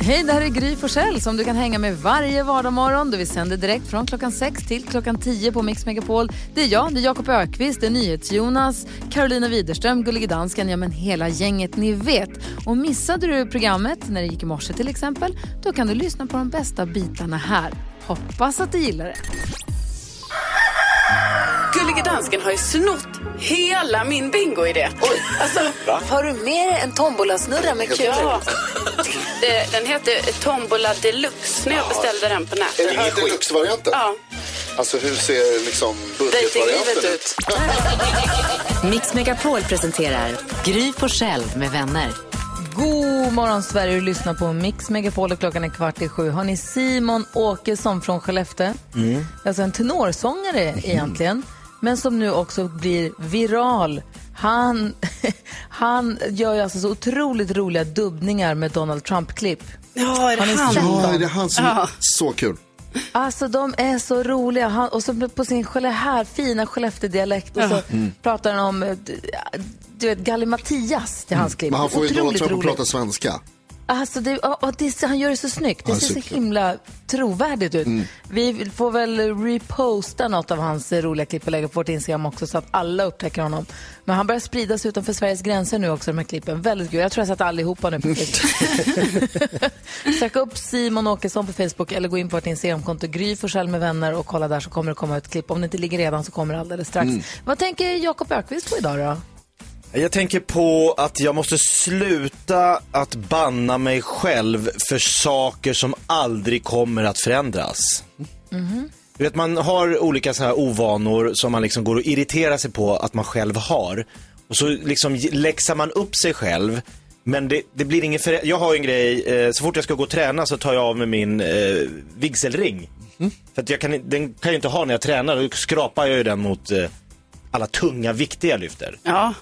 Hej, det här är Gry Forssell som du kan hänga med varje vardagsmorgon. Vi sänder direkt från klockan 6 till klockan 10 på Mix Megapol. Det är jag, det är Jakob Ökvist, det är NyhetsJonas, Carolina Widerström, Gullige Dansken, ja men hela gänget ni vet. Och missade du programmet när det gick i morse till exempel, då kan du lyssna på de bästa bitarna här. Hoppas att du gillar det. Gullige dansken har ju snott hela min bingoidé. Alltså, Har du med dig en tombolasnurra med kul? ja. Det, den heter Tombola Deluxe när jag beställde den på Är nätet. det här deluxe-varianten? Ja, Alltså hur ser liksom budgetvarianten ut? ut. Mix Megapol presenterar Gry Forssell med vänner. God morgon Sverige, du lyssnar på Mix Megapol och klockan är kvart i sju. Har ni Simon Åkesson från Skellefteå? Mm. Alltså en tenorsångare egentligen, men som nu också blir viral. Han, han gör ju alltså så otroligt roliga dubbningar med Donald Trump-klipp. Ja, är det han? sett Ja, är det han som... Ja. Så kul. Alltså de är så roliga. Han, och så på sin här fina Skellefteå-dialekt och så pratar han om, eh, du vet, Gallimatias till hans klipp. Men han får ju Donald Trump att prata svenska. Alltså det, och, det, han gör det så snyggt. Det Ja, ser så superkul. himla trovärdigt ut. Vi får väl reposta något av hans roliga klipp och lägga på vårt Instagram också så att alla upptäcker honom. Men han börjar spridas utanför Sveriges gränser nu också, de här klippen. Väldigt kul. Jag tror jag sett allihopa nu på Facebook. Sök upp Simon Åkesson på Facebook eller gå in på vårt Instagramkonto Gry Forssell med vänner och kolla där så kommer det komma ett klipp. Om det inte ligger redan så kommer det alldeles strax. Vad tänker Jakob Ökvist på idag då? Jag tänker på att jag måste sluta att banna mig själv för saker som aldrig kommer att förändras. Du vet, man har olika så här ovanor som man liksom går och irriterar sig på att man själv har. Och så liksom läxar man upp sig själv. Men det, det blir ingen förä- Jag har en grej, eh, så fort jag ska gå och träna så tar jag av mig min eh, vigselring. För att jag kan, den kan jag inte ha när jag tränar, då skrapar jag ju den mot eh, alla tunga vikter jag lyfter. Ja,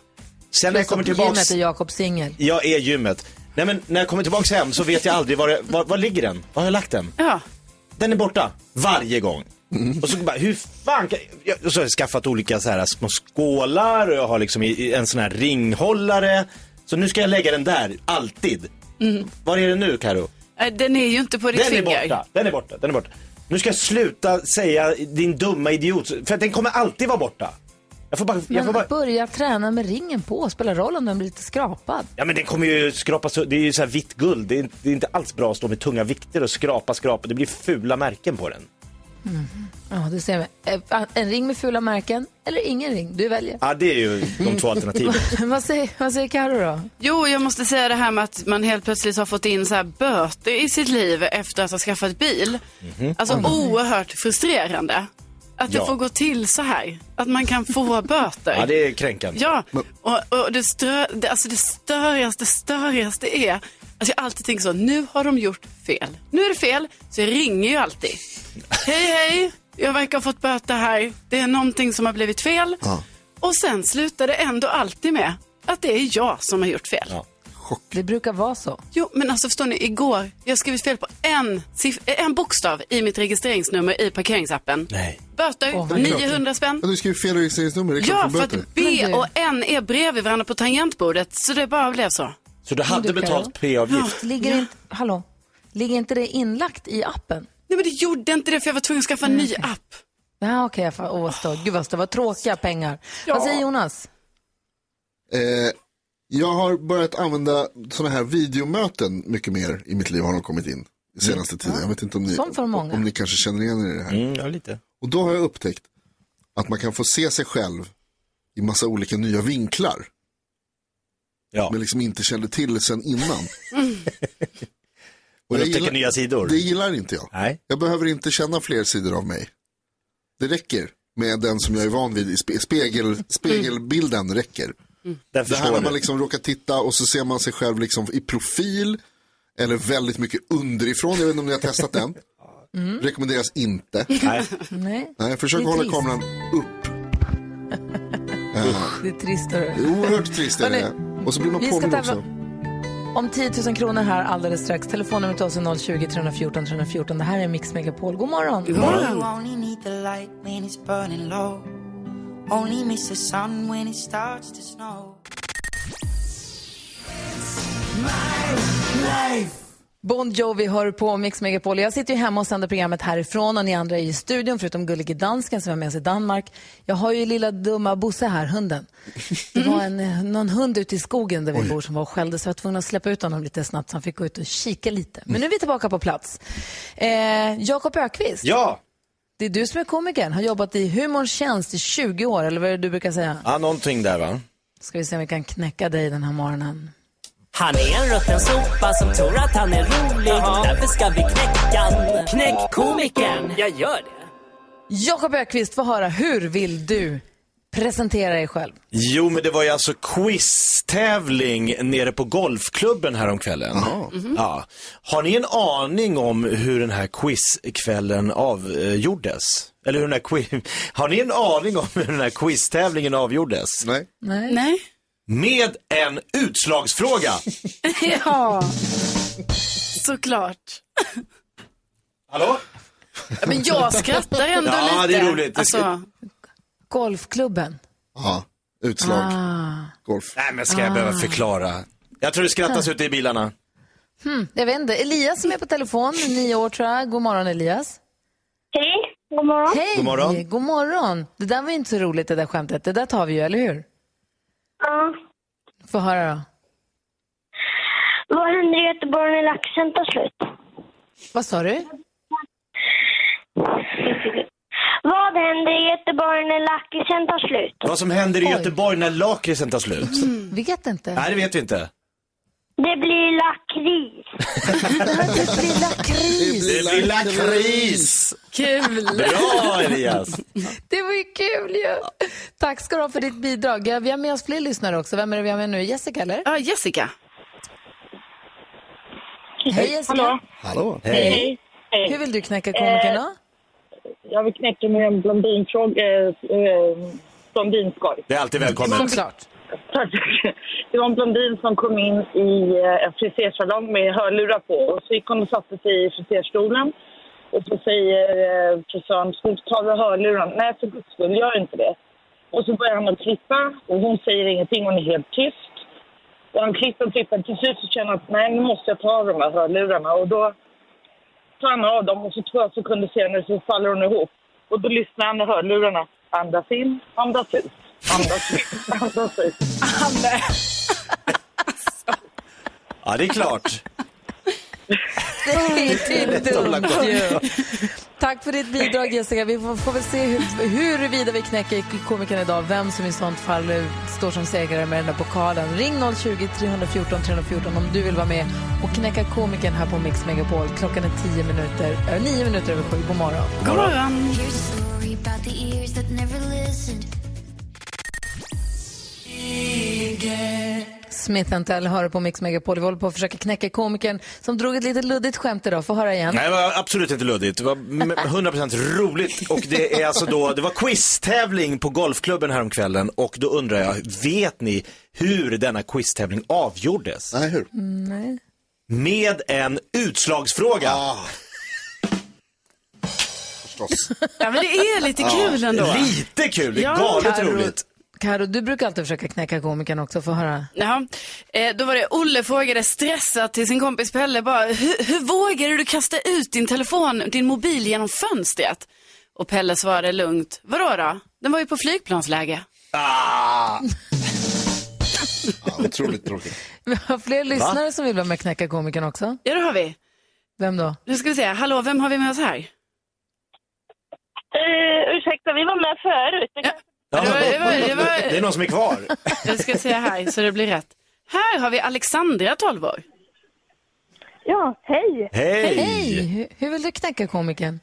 Sen när jag kommer Gymmet tillbaks, är Jakob singel. jag är gymmet. Nej men när jag kommer tillbaks hem så vet jag aldrig var, det, var, var ligger den? Var har jag lagt den? ja. Den är borta. Varje gång. Och så bara, hur fan kan jag... Och så har jag skaffat olika så här små skålar och jag har liksom en sån här ringhållare. Så nu ska jag lägga den där, alltid. Var är den nu Karo? Den är ju inte på ditt Den är finger. borta, den är borta, den är borta. Nu ska jag sluta säga din dumma idiot, för att den kommer alltid vara borta. Jag får bara, jag får bara... börja träna med ringen på. Spelar roll om den blir lite skrapad. Ja men den kommer ju skrapas, det är ju så här vitt guld. Det är, det är inte alls bra att stå med tunga vikter och skrapa, skrapa. Det blir fula märken på den. Ja, du ser. Eh, En ring med fula märken eller ingen ring. Du väljer. Ja det är ju de två alternativen. vad säger, vad säger Karo då? Jo, jag måste säga det här med att man helt plötsligt har fått in så här böter i sitt liv efter att ha skaffat bil. Alltså oerhört frustrerande. Att det Ja. får gå till så här. Att man kan få böter. Ja det är kränkande. Ja, och, och det, strö, det, alltså det störigaste, störigaste är, alltså jag alltid tänker så, nu har de gjort fel. Nu är det fel, så jag ringer ju alltid. Hej, hej, jag verkar ha fått böter här, det är någonting som har blivit fel. Och sen slutar det ändå alltid med att det är jag som har gjort fel. Ja. Det brukar vara så. Jo, men alltså förstår ni, igår, jag har skrivit fel på en, siff- en bokstav i mitt registreringsnummer i parkeringsappen. Nej. Böter, Åh, 900 spänn. Ja, du skriver fel registreringsnummer, det är klart Ja, får för att. B och N är bredvid varandra på tangentbordet, så det bara blev så. Så du hade du, betalt p-avgift? Ligger, inte, hallå? Ligger inte det inlagt i appen? Nej, men det gjorde inte det för jag var tvungen att skaffa en ny app. Ja, okej. Okay, åh, stå. Gud vad det var tråkiga pengar. Vad säger Jonas? Eh, jag har börjat använda sådana här videomöten mycket mer i mitt liv har de kommit in i senaste tiden. Jag vet inte om ni, om ni kanske känner igen er i det här. Mm, ja lite. Och då har jag upptäckt att man kan få se sig själv i massa olika nya vinklar. Ja. Men liksom inte kände till sen innan. Och jag gillar- nya sidor? Det gillar inte jag. Nej. Jag behöver inte känna fler sidor av mig. Det räcker med den som jag är van vid. spegel, spegelbilden räcker. Den Det här när man liksom råkar titta och så ser man sig själv liksom i profil. Eller väldigt mycket underifrån. Jag vet inte om ni har testat den. Rekommenderas inte. Nej. Nej, Nej, försök hålla trist. kameran upp. det är trist. Det är oerhört trist är det. Och så blir man tävla- också. Om 10 000 kronor här alldeles strax. Telefonnumret till oss är 020 314 314. Det här är Mix Megapol. God morgon. God morgon. You only Only miss the sun when it starts to snow. Bon Jovi hör på Mix Megapol. Jag sitter ju hemma och sänder programmet härifrån och ni andra är i studion förutom gullige dansken som är med oss i Danmark. Jag har ju lilla dumma Bosse här, hunden. Det var en, någon hund ute i skogen där vi bor som var och skällde så jag var tvungen att släppa ut honom lite snabbt så han fick gå ut och kika lite. Men nu är vi tillbaka på plats. Eh, Jakob Ökvist, Ja, det är du som är komikern, har jobbat i humorns tjänst i 20 år, eller vad är det du brukar säga? ja någonting där va? Ska vi se om vi kan knäcka dig den här morgonen. Han är en rutten sopa som tror att han är rolig. Därför ska vi knäcka. Knäck komikern. Jag gör det. Jakob Ökvist, få höra, hur vill du presentera dig själv? Jo, men det var ju alltså quiztävling nere på golfklubben häromkvällen. Ja. Har ni en aning om hur den här quizkvällen avgjordes? Eller hur den här quiz... Har ni en aning om hur den här quiztävlingen avgjordes? Nej. Nej. Nej. Med en utslagsfråga. Ja, såklart. Hallå? Ja, men jag skrattar ändå Ja, lite. det är roligt. Alltså, Golfklubben. Ja, utslag. Ah. Golf. Nej, men ska jag behöva förklara? Jag tror det skrattas ute i bilarna. Jag vet inte. Elias som är på telefon, nio år tror jag. God morgon Elias. Hej, god morgon. Hej! God morgon. God morgon. Det där var ju inte så roligt det där skämtet. Det där tar vi ju, eller hur? Ja. Få höra då. Vad händer i Göteborg när laxen tar slut? Vad sa du? Vad händer i Göteborg när lakritsen tar slut? Vad som händer i Oj. Göteborg när lakritsen tar slut? Vet inte. Nej, det vet vi inte. Det blir lakrits. Det blir lakrits. Det blir lakrits! kul. Bra Elias! Det var ju kul ju. Tack ska du ha för ditt bidrag. Ja, Vi har med oss fler lyssnare också. Vem är det vi har med nu? Jessica eller? Ja, Jessica. Hej Jessica. Hallå. Hej. Hur vill du knäcka komikern då? Jag vill knäcka med en blondinfråga, eh, eh, blondinskoj. Det är alltid välkommet. Såklart. Det var en blondin som kom in i eh, en frisersalong med hörlurar på. Och så gick hon och satte sig i friserstolen. Och så säger eh, frisören, ska du ta av hörlurarna? Nej, för guds skull, gör inte det. Och så börjar han att klippa och hon säger ingenting, hon är helt tyst. Och han klipper och klipper. Till slut så känner han att nej, nu måste jag ta av de här hörlurarna. Och då han av dem och så två sekunder senare så faller hon ihop. Och då lyssnar han i hörlurarna. Andas in, andas ut. Andas in, andas ut. Ja, det är klart. Det är inte dumt ju. Tack för ditt bidrag Jessica. Vi får, får väl se hur, huruvida vi knäcker komikern idag. Vem som i sånt fall eh, står som segrare med den där pokalen. Ring 020 314 314 om du vill vara med och knäcka komikern här på Mix Megapol. Klockan är 10 minuter, äh, 9 minuter över sju. God morgon. God morgon. Smith Tell hör på Mix Megapol. Vi håller på att försöka knäcka komikern som drog ett lite luddigt skämt idag. Få höra igen. Nej, det var absolut inte luddigt. Det var m- 100% roligt. Och det är alltså då, det var quiztävling på golfklubben häromkvällen. Och då undrar jag, vet ni hur denna quiztävling avgjordes? Nej, hur? Nej. Med en utslagsfråga. Ah. Ja, men det är lite kul ändå. Lite kul, det är Ja, galet roligt. Karo, du brukar alltid försöka knäcka komikern också. Få höra. Ja, eh, då var det Olle frågade stressat till sin kompis Pelle bara, hur, vågar du kasta ut din telefon, din mobil genom fönstret? Och Pelle svarade lugnt, vadå då? Den var ju på flygplansläge. Ah, Ja, otroligt tråkigt. Vi har fler lyssnare som vill vara med och knäcka komikern också. Ja, det har vi. Vem då? Nu ska vi se, hallå, vem har vi med oss här? Uh, ursäkta, vi var med förut. Det kan- ja, Det var- det var- det var- det är någon som är kvar. Jag ska se här så det blir rätt. Här har vi Alexandra, 12 år. Ja, hej. Hej! Hej! Hur, hur vill du knäcka komikern?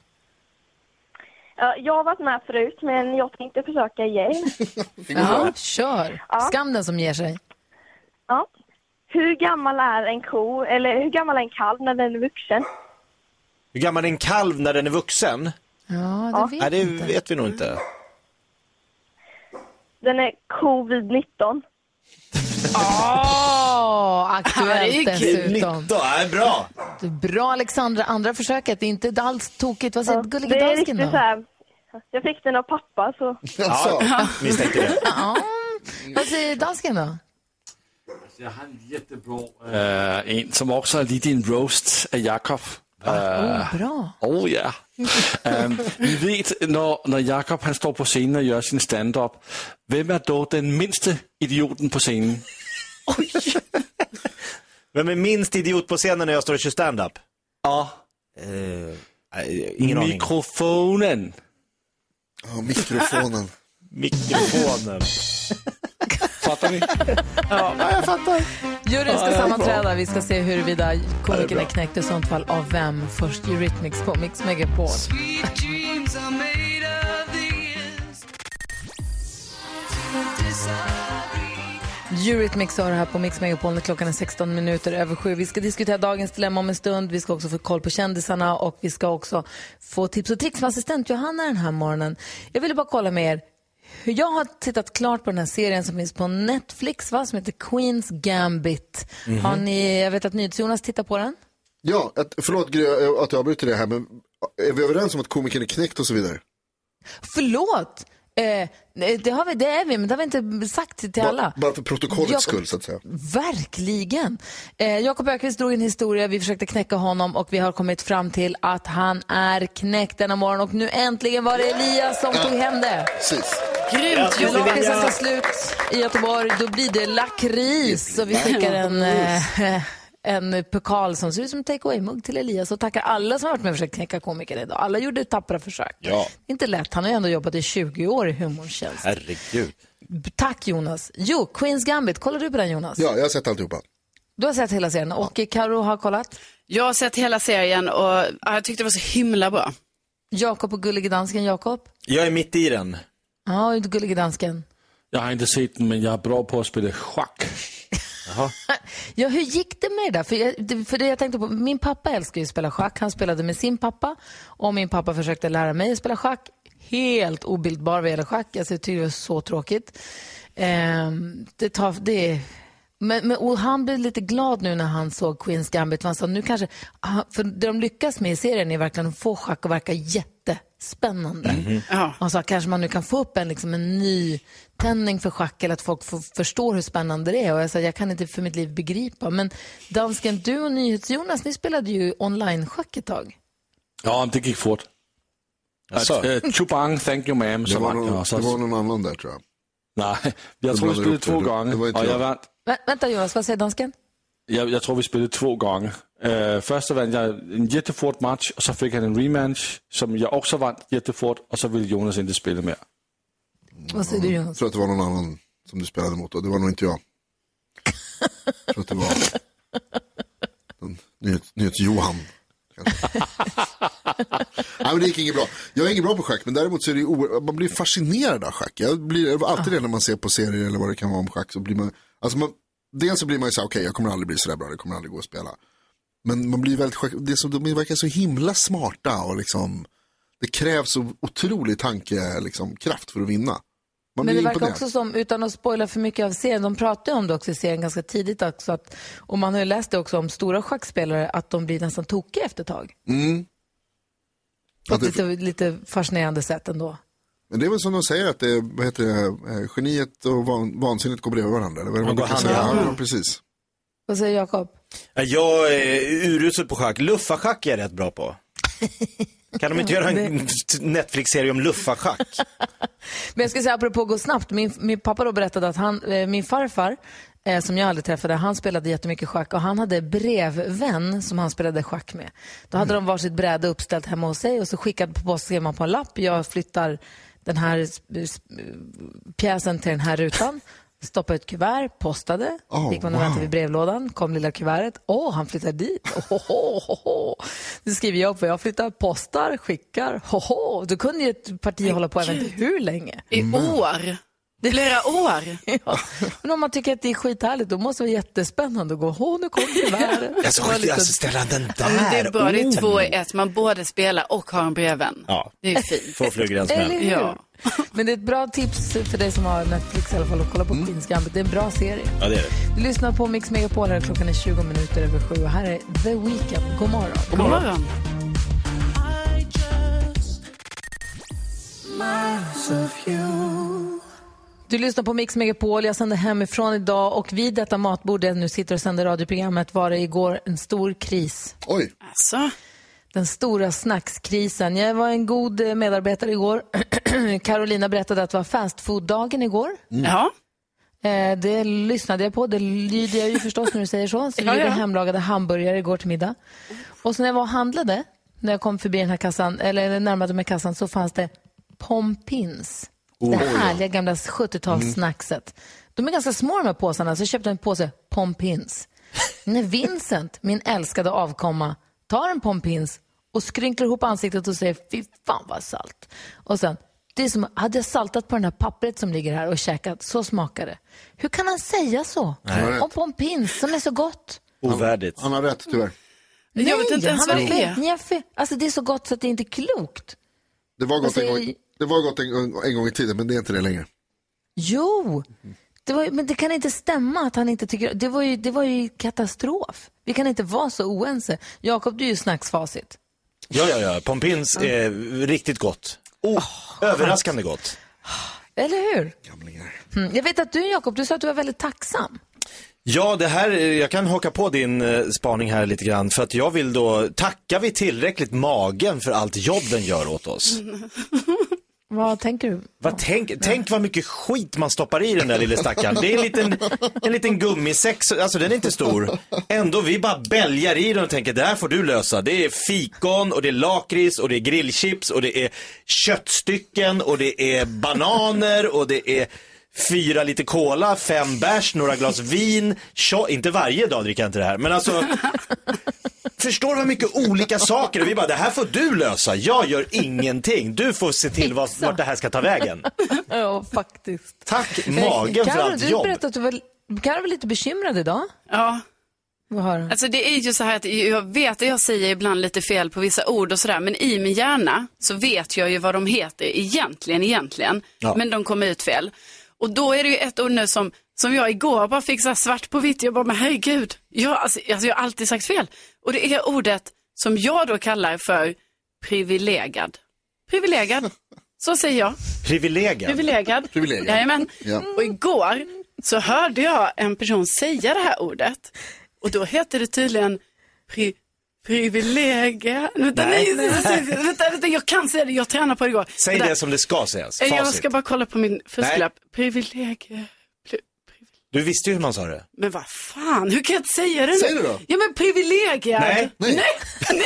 Ja, jag har varit med förut, men jag tänkte försöka igen. Ja, kör. Skam den som ger sig. Ja. Hur gammal är en ko, eller hur gammal är en kalv när den är vuxen? Hur gammal är en kalv när den är vuxen? Ja, det vet Nej, det inte. vet vi nog inte. Den är covid-19. Åh, aktuellt Ja, det är kul. dessutom. 19, ja, bra. Bra Alexandra, andra försöket. Det är inte alls tokigt. Vad säger Ja, gullige det är dansken riktigt då? så här. Jag fick den av pappa, så... Alltså, Misstänkte det. Ja. Vad säger dansken då? Jag har en jättebra äh, en som också är lite en roast av Jakob. Äh, Oh, bra. Oh ja. Um, ni vet när, när Jakob han står på scenen och gör sin stand-up, vem är då den minsta idioten på scenen? Vem är minst idiot på scenen när jag står och kör stand-up? Ja, Eh, ingen aning. mikrofonen. Ja, mikrofonen. Mikrofonen. Fattar ni? ja, jag fattar. Juryn ska sammanträda. Vi ska se huruvida komikern är knäckt i sånt fall av vem. Först Eurythmics på Mix Megapol. Eurythmics har här på Mix Megapol när klockan är 16 minuter över sju. Vi ska diskutera dagens dilemma om en stund. Vi ska också få koll på kändisarna och vi ska också få tips och tricks med assistent Johanna den här morgonen. Jag ville bara kolla med er. Jag har tittat klart på den här serien som finns på Netflix va? som heter Queens Gambit. Har ni, jag vet att NyhetsJonas tittar på den. Ja, att, förlåt att jag avbryter det här, men är vi överens om att komikern är knäckt och så vidare? Förlåt! Eh, det, har vi, det är vi, men det har vi inte sagt till alla. Bara för protokollets Jag- skull så att säga. Verkligen. Eh, Jakob Öqvist drog en historia, vi försökte knäcka honom och vi har kommit fram till att han är knäckt denna morgon och nu äntligen var det Elias som tog hem det. Precis. Grymt lakritsen tar slut i Göteborg, då blir det lakrits. Så vi skickar en, eh, en pokal som ser ut som take away-mugg till Elias och tackar alla som har varit med och försökt knäcka komikern idag. Alla gjorde tappra försök. Ja. Inte lätt, han har ju ändå jobbat i 20 år i humortjänst. Herregud. Tack Jonas. Jo, Queens Gambit, kollar du på den Jonas? Ja, jag har sett alltihopa. Du har sett hela serien och Karo har kollat? Jag har sett hela serien och ja, jag tyckte det var så himla bra. Jakob och Gullige Dansken, Jakob? Jag är mitt i den. Ja, och Gullige Dansken. Jag har inte sett den, men jag är bra på att spela schack. Ja, hur gick det med det där? För, jag, för det jag tänkte på, min pappa älskar ju att spela schack. Han spelade med sin pappa och min pappa försökte lära mig att spela schack. Helt obildbar vad gäller schack. Alltså, jag tycker det var så tråkigt. Eh, det tar, det är, men, men, och han blev lite glad nu när han såg Queens Gambit. Han sa, nu kanske, för det de lyckas med i serien är verkligen att få schack att verka jättespännande. Ja. Han sa kanske man nu kan få upp en, liksom, en ny tändning för schack eller att folk får, förstår hur spännande det är. Och jag sa, jag kan inte för mitt liv begripa. Men dansken, du och NyhetsJonas, ni spelade ju online-schack ett tag. Ja, det gick fort. Alltså. Äh, Chubang, thank you ma'am. Det var, jag. någon, Så, det var någon annan där tror jag. Nej, jag tror vi blandar spelade två gånger. och jag jag. vann. Vä vänta Jonas, vad säger dansken? Jag, jag tror vi spelade två gånger. Uh, först så vann jag en jättefort match och så fick han en rematch som jag också vann jättefort och så ville Jonas inte spela mer. Vad säger du Jag Jonas? tror att det var någon annan som du spelade mot och det var nog inte jag. Jag tror att det var den nyhets, nyhets-Johan. Kanske. Nej, men det gick inget bra. Jag är inget bra på schack, men däremot så är det o- man blir fascinerad av schack. Jag blir alltid det när man ser på serier eller vad det kan vara om schack. Så blir man, alltså man, dels så blir man ju så här, okej jag kommer aldrig bli så där bra, det kommer aldrig gå att spela. Men man blir väldigt, schack- det så, de verkar så himla smarta och liksom, det krävs så otrolig tanke, liksom, kraft för att vinna. Man Men det verkar också som, utan att spoila för mycket av serien, de pratar ju om det också i serien ganska tidigt också, att, och man har ju läst det också om stora schackspelare, att de blir nästan tokiga efter ett tag. Mm. På ett det, lite, lite fascinerande sätt ändå. men det är väl som de säger att det, vad heter det, eh, geniet och van, vansinnet går bredvid varandra. Eller vad man går brukar hand i säga? hand. Ja, precis. Vad säger Jakob? Ja, Jag är urusel på schack. Luffarschack är jag rätt bra på. Kan de inte göra en Netflix-serie om luffarschack? Men jag ska säga apropå att gå snabbt, min, min pappa då berättade att han, eh, min farfar, eh, som jag aldrig träffade, han spelade jättemycket schack och han hade brevvän som han spelade schack med. Då hade de varsitt bräde uppställt hemma hos sig och så skickade på post skrev man på en lapp, jag flyttar den här pjäsen till den här rutan. Stoppade ett kuvert, postade, Oh, gick man och wow. väntade vid brevlådan, kom lilla kuvertet. Åh, han flyttar dit. Ohoho. Nu skriver jag upp vad jag flyttar, postar, skickar. Hoho. Då kunde ju ett parti hålla på inte hur länge. I år. Flera år. Ja. Men om man tycker att det är skithärligt, då måste det vara jättespännande att gå, åh nu kom kuvertet. Alltså, Det var lite- alltså ställa den där. Men det är bra, det är Oh. två i ett. Man både spelar och har en brevvän. Ja, Det är fint. två flugor i en Eller smäll. hur? Ja. Men det är ett bra tips för dig som har Netflix i alla fall att kolla på Queens Gambit. Det är en bra serie. Ja, det är det. Du lyssnar på Mix Megapol här, klockan är 20 minuter över sju och här är The Weeknd. God morgon. God morgon. Du lyssnar på Mix Megapol, jag sänder hemifrån idag och vid detta matbord där jag nu sitter och sänder radioprogrammet var det igår en stor kris. Oj. Alltså, Den stora snackskrisen. Jag var en god medarbetare igår. Carolina berättade att det var fastfood-dagen igår. ja. Eh, det lyssnade jag på. Det lyder jag ju förstås när du säger så. Så vi Ja, gjorde ja. hemlagade hamburgare igår till middag. Och så när jag var och handlade, när jag kom förbi den här kassan, eller närmade mig kassan, så fanns det pompins. Det härliga gamla 70-talssnackset. De är ganska små de här påsarna, så jag köpte en påse pompins. När Vincent, min älskade avkomma, tar en pompins och skrynklar ihop ansiktet och säger fy fan vad salt. Och sen, det är som, hade jag saltat på den här pappret som ligger här och käkat, så smakar det. Hur kan han säga så? Nej. Om pompins som är så gott. Ovärdigt. Han har rätt tyvärr. Jag vet inte ens han vad det fel. är. Alltså det är så gott så att det inte är klokt. Det var gott, Alltså, en, gång, det var gott en, gång- en gång i tiden, men det är inte det längre. Jo, det var, men det kan inte stämma att han inte tycker det var ju, det var ju katastrof. Vi kan inte vara så oense. Jakob, du är ju snacksfacit. Ja, ja, ja. Pompins är riktigt gott. Oh, överraskande gott. Eller hur? Mm. Jag vet att du, Jakob, du sa att du var väldigt tacksam. Ja, det här, jag kan haka på din eh, spaning här lite grann för att jag vill då, tackar vi tillräckligt magen för allt jobb den gör åt oss? Vad tänker du? Vad tänk, tänk vad mycket skit man stoppar i den där lilla stackaren. Det är en liten, en liten gummisäck, så- alltså den är inte stor. Ändå, vi bara bälgar i den och tänker det här får du lösa. Det är fikon och det är lakrits och det är grillchips och det är köttstycken och det är bananer och det är fyra liter cola, fem bärs, några glas vin. Tjo, inte varje dag dricker jag inte det här, men alltså Förstår du vad mycket olika saker och vi bara, det här får du lösa. Jag gör ingenting. Du får se till vad, vart det här ska ta vägen. Ja, faktiskt. Tack magen för Karo, allt du jobb. berättade att du var, Karo var lite bekymrad idag. Ja, Vad har du? alltså det är ju så här att jag vet att jag säger ibland lite fel på vissa ord och sådär, men i min hjärna så vet jag ju vad de heter egentligen, egentligen, Ja. men de kommer ut fel. Och då är det ju ett ord nu som, som jag igår bara fick så här svart på vitt, jag bara, men herregud, jag, alltså, alltså, jag har alltid sagt fel. Och det är ordet som jag då kallar för privilegad. Privilegad, så säger jag. Privilegier. Privilegad. Privilegad. Jajamän. Ja. Och igår så hörde jag en person säga det här ordet. Och då hette det tydligen pri, privilegia. Vänta, nej, nej, nej, nej, vänta, vänta, jag kan säga det, jag tränade på det igår. Säg det som det ska sägas. Jag Facit. ska bara kolla på min fusklapp. Privilegia. Du visste ju hur man sa det. Men vad fan, hur kan jag inte säga det nu? Säg det då. Ja men privilegierad. Nej. Nej. Nej. Nej.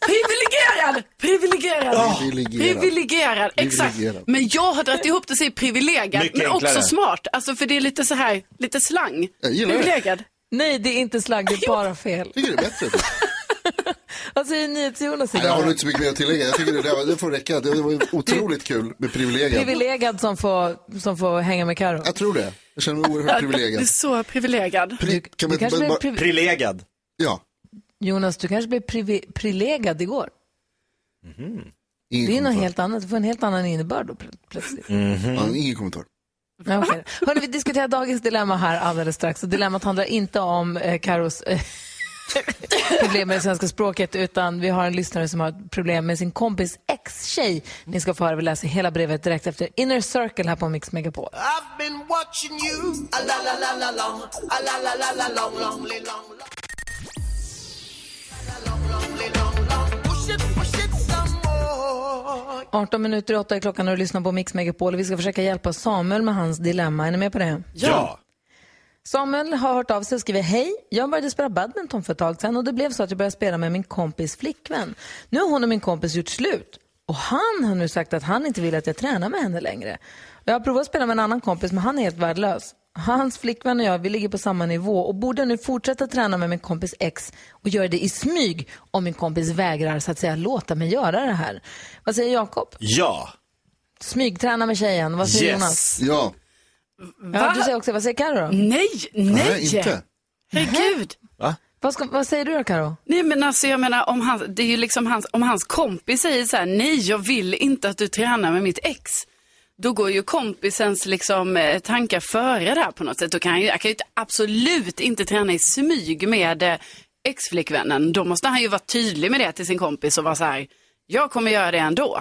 Privilegierad. Privilegierad. Privilegierad. Privilegierad. Exakt. Privilegierad. Men jag har dragit ihop det och säger privilegierad. Mycket Men enklare. också smart. Alltså för det är lite så här, lite slang. Jag gillar det. Privilegierad. Nej, det är inte slagg, det är bara fel. Jag tycker det är bättre. Vad säger NyhetsJonas Nej, jag har inte så mycket mer att tillägga. Jag tycker det, där, det får räcka. Det var otroligt kul med privilegier. Privilegad som får, som får hänga med Karo. Jag tror det. Jag känner mig oerhört Ja, Du är privilegierad. så privilegierad. Pri, kan Du man blev bara, priv- Privilegad. ja, Jonas, du kanske blev privi- privilegad igår. ingen Det är något helt annat. Du får en helt annan innebörd då plö- plötsligt. Ja, ingen kommentar. Okej. Hörrni, vi diskuterar dagens dilemma här alldeles strax. Och dilemmat handlar inte om eh, Karos eh, problem med det svenska språket utan vi har en lyssnare som har problem med sin kompis ex-tjej. Ni ska få höra, vi läser hela brevet direkt efter Inner Circle här på Mix Megapol. I've been watching you. A la la la la long. A la la la la long, long, long, long. Long, long, long, long. Push it, push it some more. 18 minuter i 8 är klockan och du lyssnar på Mix Megapol. Vi ska försöka hjälpa Samuel med hans dilemma. Är ni med på det? Ja. Samuel har hört av sig och skriver Hej, jag började spela badminton för ett tag sedan och det blev så att jag började spela med min kompis flickvän. Nu har hon och min kompis gjort slut och han har nu sagt att han inte vill att jag tränar med henne längre. Jag har provat att spela med en annan kompis men han är helt värdelös. Hans flickvän och jag, vi ligger på samma nivå och borde nu fortsätta träna med min kompis ex och göra det i smyg om min kompis vägrar så att säga låta mig göra det här. Vad säger Jakob? Ja. Smygträna med tjejen. Vad säger Yes. Jonas? Ja, Ja, du säger också, vad säger Carro då? Nej, nej. nej inte. Herregud. Vad, ska, vad säger du då Karo? Nej men alltså jag menar om, han, det är ju liksom hans, om hans kompis säger så här, nej jag vill inte att du tränar med mitt ex. Då går ju kompisens liksom, eh, tankar före där på något sätt. Då kan han, ju, kan ju inte, absolut inte träna i smyg med eh, exflickvännen. Då måste han ju vara tydlig med det till sin kompis och vara så här, jag kommer göra det ändå.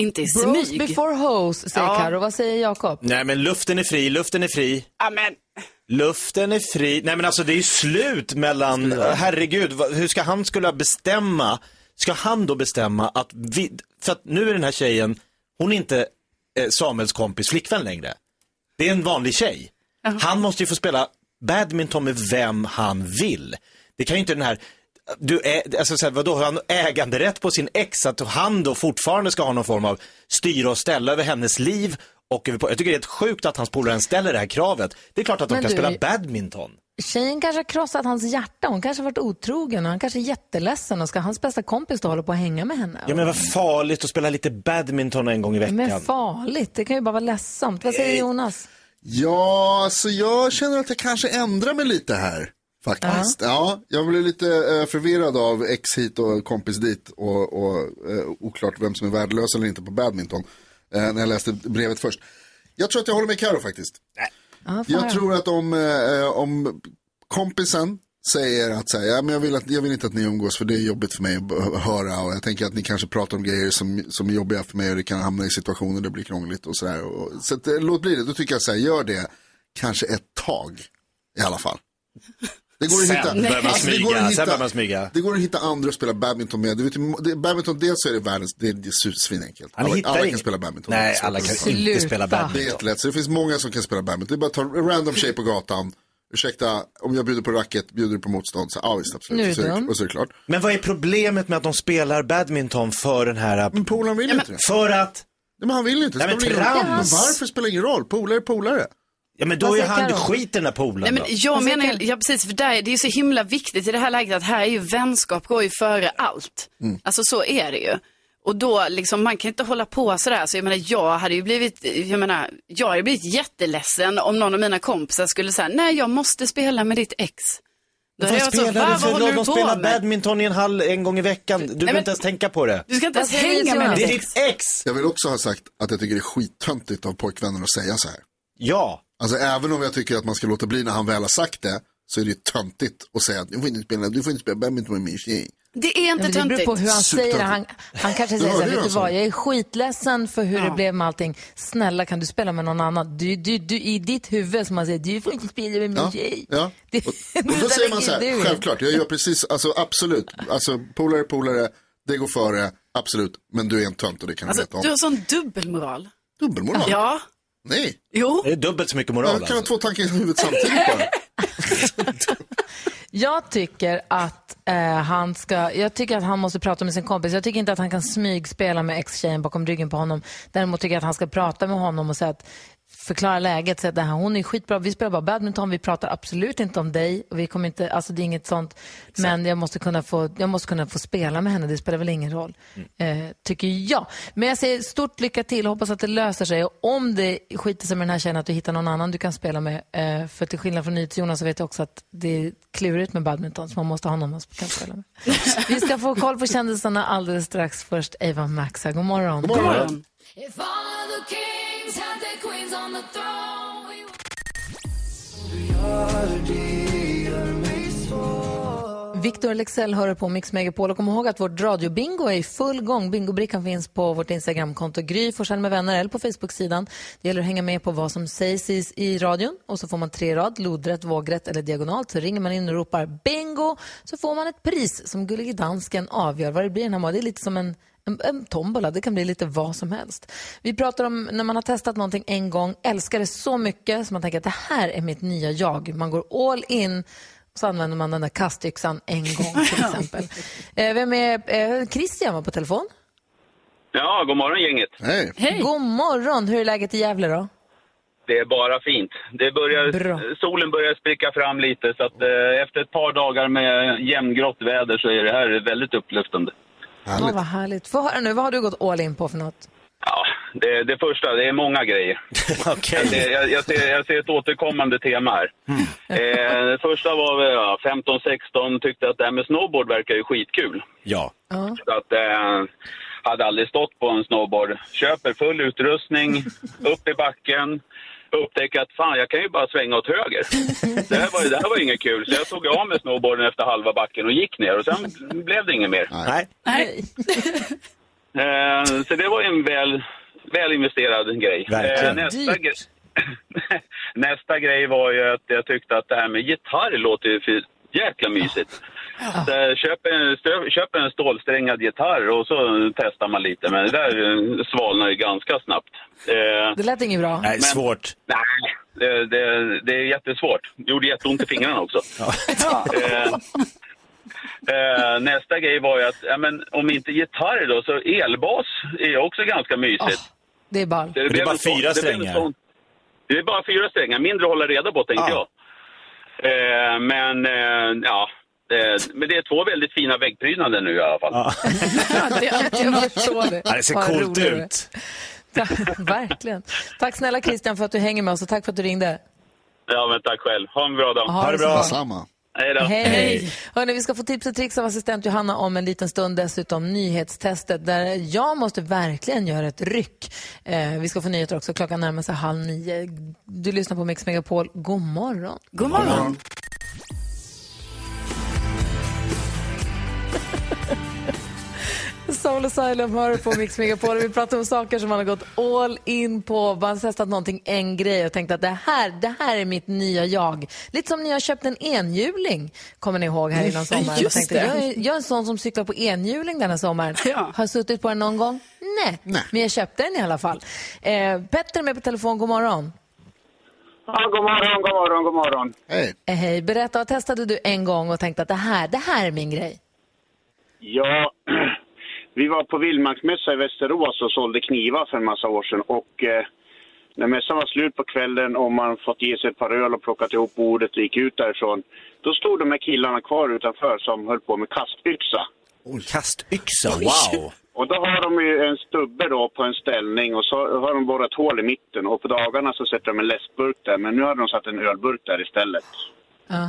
Inte i Bros smyg. before hoes, säger Ja. Karo. Vad säger Jakob? Nej men luften är fri, luften är fri. Amen. Luften är fri. Nej men alltså det är ju slut mellan, herregud, hur ska han skulle bestämma, ska han då bestämma att vi, för att nu är den här tjejen, hon är inte eh, Samuels kompis flickvän längre. Det är en vanlig tjej. Han måste ju få spela badminton med vem han vill. Det kan ju inte den här, du är, alltså så här, vadå, har han äganderätt på sin ex, att han då fortfarande ska ha någon form av styra och ställa över hennes liv och över jag tycker det är helt sjukt att hans polare ställer det här kravet. Det är klart att de Men kan du- spela badminton. Tjejen kanske har krossat hans hjärta. Hon kanske har varit otrogen och han kanske är jätteledsen och ska hans bästa kompis då hålla på att hänga med henne? Ja men vad farligt att spela lite badminton en gång i veckan. Men farligt, det kan ju bara vara ledsamt. Vad säger Jonas? Ja, så jag känner att jag kanske ändrar mig lite här. Faktiskt. Ja, jag blev lite eh, förvirrad av ex hit och kompis dit och, och eh, oklart vem som är värdelös eller inte på badminton. Eh, när jag läste brevet först. Jag tror att jag håller med Karo faktiskt. Får Jag tror att om, eh, om kompisen säger att så här, ja, men jag, vill att, jag vill inte att ni umgås för det är jobbigt för mig att höra och jag tänker att ni kanske pratar om grejer som, som är jobbiga för mig och det kan hamna i situationer där det blir krångligt och sådär. Och, så att, eh, låt bli det, då tycker jag så här, gör det kanske ett tag i alla fall. Det går att Sen hitta, börjar man alltså, det går smyga, sen man smyga. det går att hitta andra att spela badminton med. Du vet, det, badminton, dels så är det världens, det är, det är svinenkelt. Alla, alla kan ingen- spela badminton. Nej, alla kan inte spela Det är badminton. jättelätt, så det finns många som kan spela badminton. Det är bara att ta en random tjej på gatan. Ursäkta, om jag bjuder på racket, bjuder du på motstånd? Så, ja visst, absolut. Nu så är och så är det klart. Men vad är problemet med att de spelar badminton för den här... Men polaren vill inte det. För att? Nej, men han vill inte. Det Nej, men roll. Men trams. varför spelar det ingen roll? Polare är polare. Ja men då Vad är han, Karo? skit den där polaren Nej, men jag menar, ja precis, för där, det är ju så himla viktigt i det här läget att här är ju vänskap går ju före allt. Mm. Alltså så är det ju. Och då liksom, man kan inte hålla på sådär. Så jag menar, jag hade ju blivit, jag menar, jag hade blivit jätteledsen om någon av mina kompisar skulle säga, nej jag måste spela med ditt ex. Då Vad så, spelar "Va, det för roll? du De på spelar med? badminton i en hall en gång i veckan. Du behöver men- inte ens tänka på det. Du ska inte ens hänga med ditt ex. Jag vill också ha sagt att jag tycker det är skittöntigt av pojkvänner att säga så här. Ja. Alltså även om jag tycker att man ska låta bli när han väl har sagt det. Så är det ju töntigt att säga att du får inte spela, du får inte spela badminton med min tjej. Det är Ja, inte men det beror töntigt. på hur han säger det. Han, han kanske Du säger så här, vet du vad, jag är skitledsen för hur det blev med allting. Snälla kan du spela med någon annan? Du, du, du, I ditt huvud som man säger, du får inte spela med min Ja, tjej. ja. Det, Och då säger man så här, du. självklart, jag gör precis, alltså absolut, alltså polare polare, det går före, absolut, men du är en tönt och det kan du Alltså, veta om. du har sån dubbelmoral. Dubbelmoral? Ja. Nej, Jo. Det är dubbelt så mycket moral jag kan ha alltså. två tankar i huvudet samtidigt bara. Jag tycker att eh, han ska, jag tycker att han måste prata med sin kompis. Jag tycker inte att han kan smygspela med ex-tjejen bakom ryggen på honom. Däremot tycker jag att han ska prata med honom och säga att förklara läget, säga att det här, hon är skitbra, vi spelar bara badminton, vi pratar absolut inte om dig och vi kommer inte, alltså det är inget sånt, men jag måste kunna få, jag måste kunna få spela med henne, det spelar väl ingen roll, Mm. eh, tycker jag. Men jag säger stort lycka till, hoppas att det löser sig och om det skiter sig med den här tjejen att du hittar någon annan du kan spela med, eh, för till skillnad från NyhetsJonas så vet jag också att det är klurigt med badminton så man måste ha någon man kan spela med. vi ska få koll på kändisarna alldeles strax, först Eva Max här. God morgon. God morgon. If all Victor Lexell hör på Mix Megapol och kom ihåg att vårt radiobingo är i full gång. Bingobrickan finns på vårt Instagramkonto Gry Forssell med vänner eller på Facebook-sidan. Det gäller att hänga med på vad som sägs i, i radion och så får man tre rad, lodrätt, vågrätt eller diagonalt. Så ringer man in och ropar bingo så får man ett pris som Gullige Dansken avgör vad det blir den här månaden. Det är lite som en en, en tombola, det kan bli lite vad som helst. Vi pratar om när man har testat någonting en gång, älskar det så mycket så man tänker att det här är mitt nya jag. Man går all in och så använder man den där kastyxan en gång till exempel. eh, vem är eh, Christian var på telefon? Ja, god morgon gänget. Hej. God morgon, hur är läget i Gävle då? Det är bara fint. Det börjar, Bra. solen börjar spricka fram lite så att eh, efter ett par dagar med jämngrått väder så är det här väldigt upplyftande. Ja, vad härligt. Få höra nu, vad har du gått all in på för något? Ja, det, det första, det är många grejer. Jag, ser- jag, jag, ser, jag ser ett återkommande tema här. Eh, det första var väl, ja, 15-16, tyckte att det här med snowboard verkar ju skitkul. Ja. Så att, eh, hade aldrig stått på en snowboard. Köper full utrustning, upp i backen. Upptäcker att fan, jag kan ju bara svänga åt höger. Det här var, det här var inget kul. Så jag tog av mig snowboarden efter halva backen och gick ner. Och sen blev det inget mer. Nej. Nej. Eh, så det var en väl, väl investerad grej. Verkligen. Eh, nästa, gre- nästa grej var ju att jag tyckte att det här med gitarr låter ju för jäkla mysigt. Så, eh, köp, en, köp en stålsträngad gitarr och så testar man lite. Men det där eh, svalnar ju ganska snabbt. Eh, Det lät inget bra. Nej, svårt. Nej, det, det, det är jättesvårt. Det gjorde jätteont i fingrarna också. Eh, eh, nästa grej var ju att, ja, men, om inte gitarr då, så elbas är också ganska mysigt. Det är bara... Så det är blev bara sån- fyra det strängar. sån- Det är bara fyra strängar, mindre att hålla reda på tänkte jag. Eh, men eh, ja, men det är två väldigt fina väggprydnader nu i alla fall. det det. Ja, det ser coolt det ut. Verkligen. Tack snälla Christian för att du hänger med oss och tack för att du ringde. Ja, men tack själv. Ha en bra dag. Ha det så bra. Samma. Hej då. Hej! Hörrni, vi ska få tips och tricks av assistent Johanna om en liten stund. Dessutom nyhetstestet där jag måste verkligen göra ett ryck. Eh, vi ska få nyheter också. Klockan närmar sig halv nio. Du lyssnar på Mix Megapol. God morgon. God morgon. Soul Asylum hör på Mix Megapol. Vi pratar om saker som man har gått all in på. Man har testat någonting, en grej och tänkt att det här, det här är mitt nya jag. Lite som när jag köpte en enhjuling, kommer ni ihåg här innan sommaren. Just jag, tänkte, det. jag, är, jag är en sån som cyklar på enhjuling denna sommaren. Ja. Har suttit på den någon gång? Nej. men jag köpte den i alla fall. Eh, Petter är med på telefon, god morgon. Ja, god morgon, god morgon, god morgon. Hej. Eh, hej, berätta, vad testade du en gång och tänkte att det här, det här är min grej? Ja, vi var på vildmarksmässa i Västerås och sålde knivar för en massa år sedan. Och eh, när mässan var slut på kvällen och man fått ge sig ett par öl och plockat ihop bordet och gick ut därifrån. Då stod de här killarna kvar utanför som höll på med kastyxa. Kastyxa, wow! Och då har de ju en stubbe då på en ställning och så har de borrat hål i mitten och på dagarna så sätter de en läskburk där. Men nu hade de satt en ölburk där istället.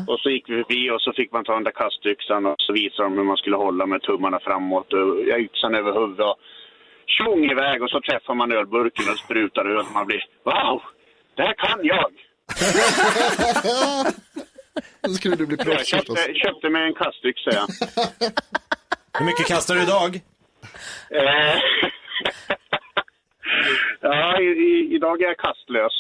Och så gick vi förbi och så fick man ta den där kastyxan och så visade de hur man skulle hålla med tummarna framåt och yxan över huvudet och tjong iväg och så träffar man ölburken och sprutar öl och man blir wow, det här kan jag! Då skulle du bli Jag proffs förstås. köpte, köpte mig en kastyxa ja. Hur mycket kastar du idag? Eh, ja, i, i, idag är jag kastlös.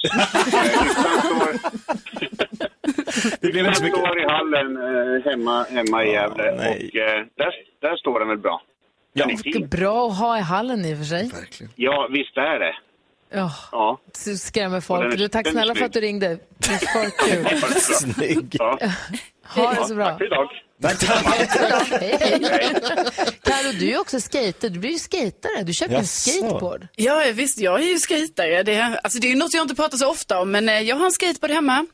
Det blev inte så mycket. står i hallen eh, hemma, hemma i Gävle och eh, där, där står den väl bra. Ja. Den är Det är fin. bra att ha i hallen i och för sig. Verkligen. Ja, visst är det. Ja, Ja. det skrämmer Och folk. den är- Du, tack den är snälla för att du ringde. Det för kul. Snygg. Ja. Ha det så bra. Tack för idag. Karo, du är också skater. Du blir ju skatare. Du köper en Jaså. skateboard. Ja, visst, jag är ju skejtare. Det, är- alltså, det är ju något jag inte pratar så ofta om, men eh, jag har en skateboard hemma.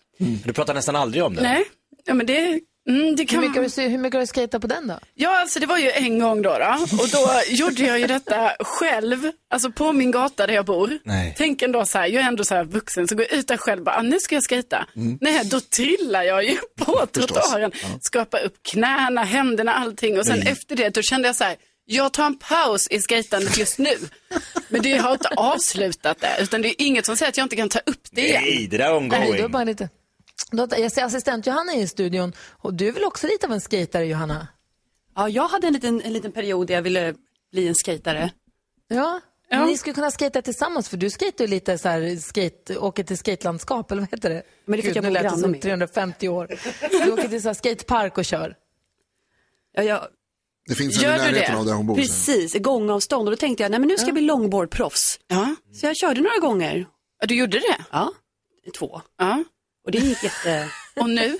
Du pratar nästan aldrig om det. Nej, ja, men det, mm, det Hur kan mycket, har du, hur mycket har du skatat på den då? Ja, alltså det var ju en gång då, då. och då gjorde jag ju detta själv, alltså på min gata där jag bor. Nej. Tänk ändå så här, jag är ändå så här vuxen, så går jag ut där själv bara, ah, nu ska jag skejta. Nej, då trillar jag ju på trottoaren, skapar upp knäna, händerna, allting. Och sen efter det, då kände jag så här, jag tar en paus i skejtandet just nu. Men det har inte avslutat det, utan det är inget som säger att jag inte kan ta upp det igen. Nej, det där är Nej, du har ongoing. bara lite... Jag ser assistent Johanna är i studion och du är väl också lite av en skatare Johanna? Ja, jag hade en liten, en liten period där jag ville bli en skejtare. Ja. Ja. Ni skulle kunna skata tillsammans för du skater ju lite så här, skate, åker till skatelandskap eller vad heter det? Men det fick jag nu lät det som med. 350 år. Du åker till så här skatepark och kör. Ja, jag, Det finns en Gör i du närheten det? av där hon bor. precis, i gångavstånd och då tänkte jag, nej men nu ska jag bli longboardproffs. Ja. Så jag körde några gånger, ja, du gjorde det? ja, två. Ja. Och det gick jätte... Och nu?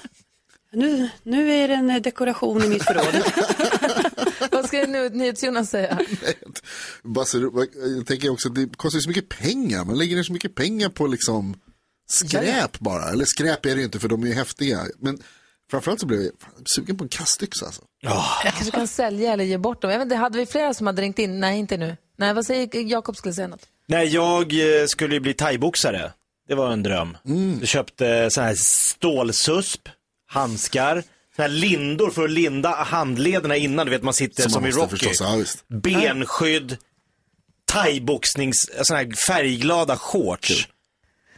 Nu, nu är det en dekoration i mitt förråd. Vad ska nu NyhetsJonas säga? Bara så, jag tänker också att det kostar så mycket pengar. Man lägger ner så mycket pengar på liksom skräp bara. Eller skräp är det ju inte för de är ju häftiga. Men framförallt så blev jag sugen på en kastyxa alltså. Jag kanske kan sälja eller ge bort dem. Jag vet inte, hade vi flera som hade ringt in? Nej, inte nu. Nej, vad säger Jakob skulle säga något? Nej, jag eh, skulle ju bli thaiboxare. Det var en dröm. Jag köpte sån här stålsusp, handskar, såna här lindor för att linda handlederna innan. Du vet, man sitter Som som, man i Rocky. förstås, ja. Benskydd, thaiboxnings, såna här färgglada shorts.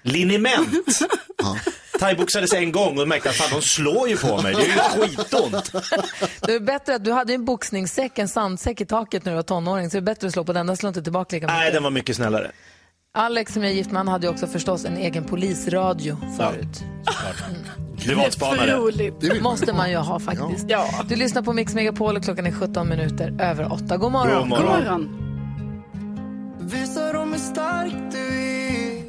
Liniment. thaiboxades en gång och märkte att fan, de slår ju på mig. Det är ju skitont. Det är bättre att du hade en boxningssäck, en sandsäck i taket när du var tonåring, så det är bättre att slå på den. Den slår inte tillbaka lika mycket. Nej, den var mycket snällare. Alex som jag är gift med, han hade ju också förstås en egen polisradio förut. Privatspanare. Det måste man ju ha faktiskt. Ja. Du lyssnar på Mix Megapol och klockan är 17 minuter över 8. God morgon. God morgon. God morgon. Visa dem hur stark du är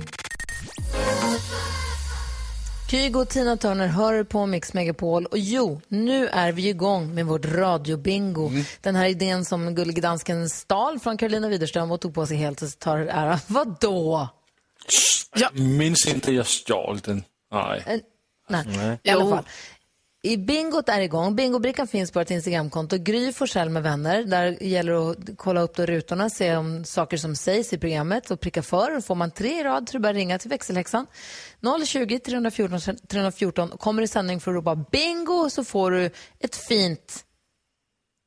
Kygo och Tina Turner hör på Mix Megapol. Och jo, nu är vi igång med vårt radiobingo. Den här idén som Gullige Dansken stal från Carolina Widerström och tog på sig helt och tar ära. Vadå? Jag minns inte jag stal den. Nej. En, nej, Nej. i alla fall. I bingot är igång. Bingobrickan finns på vårt Instagramkonto. Gry Forssell med vänner. Där gäller det att kolla upp då rutorna, se om saker som sägs i programmet och pricka för. Får man tre i rad så är det bara ringa till växelhäxan. 020 314 314. Kommer i sändning för att ropa bingo så får du ett fint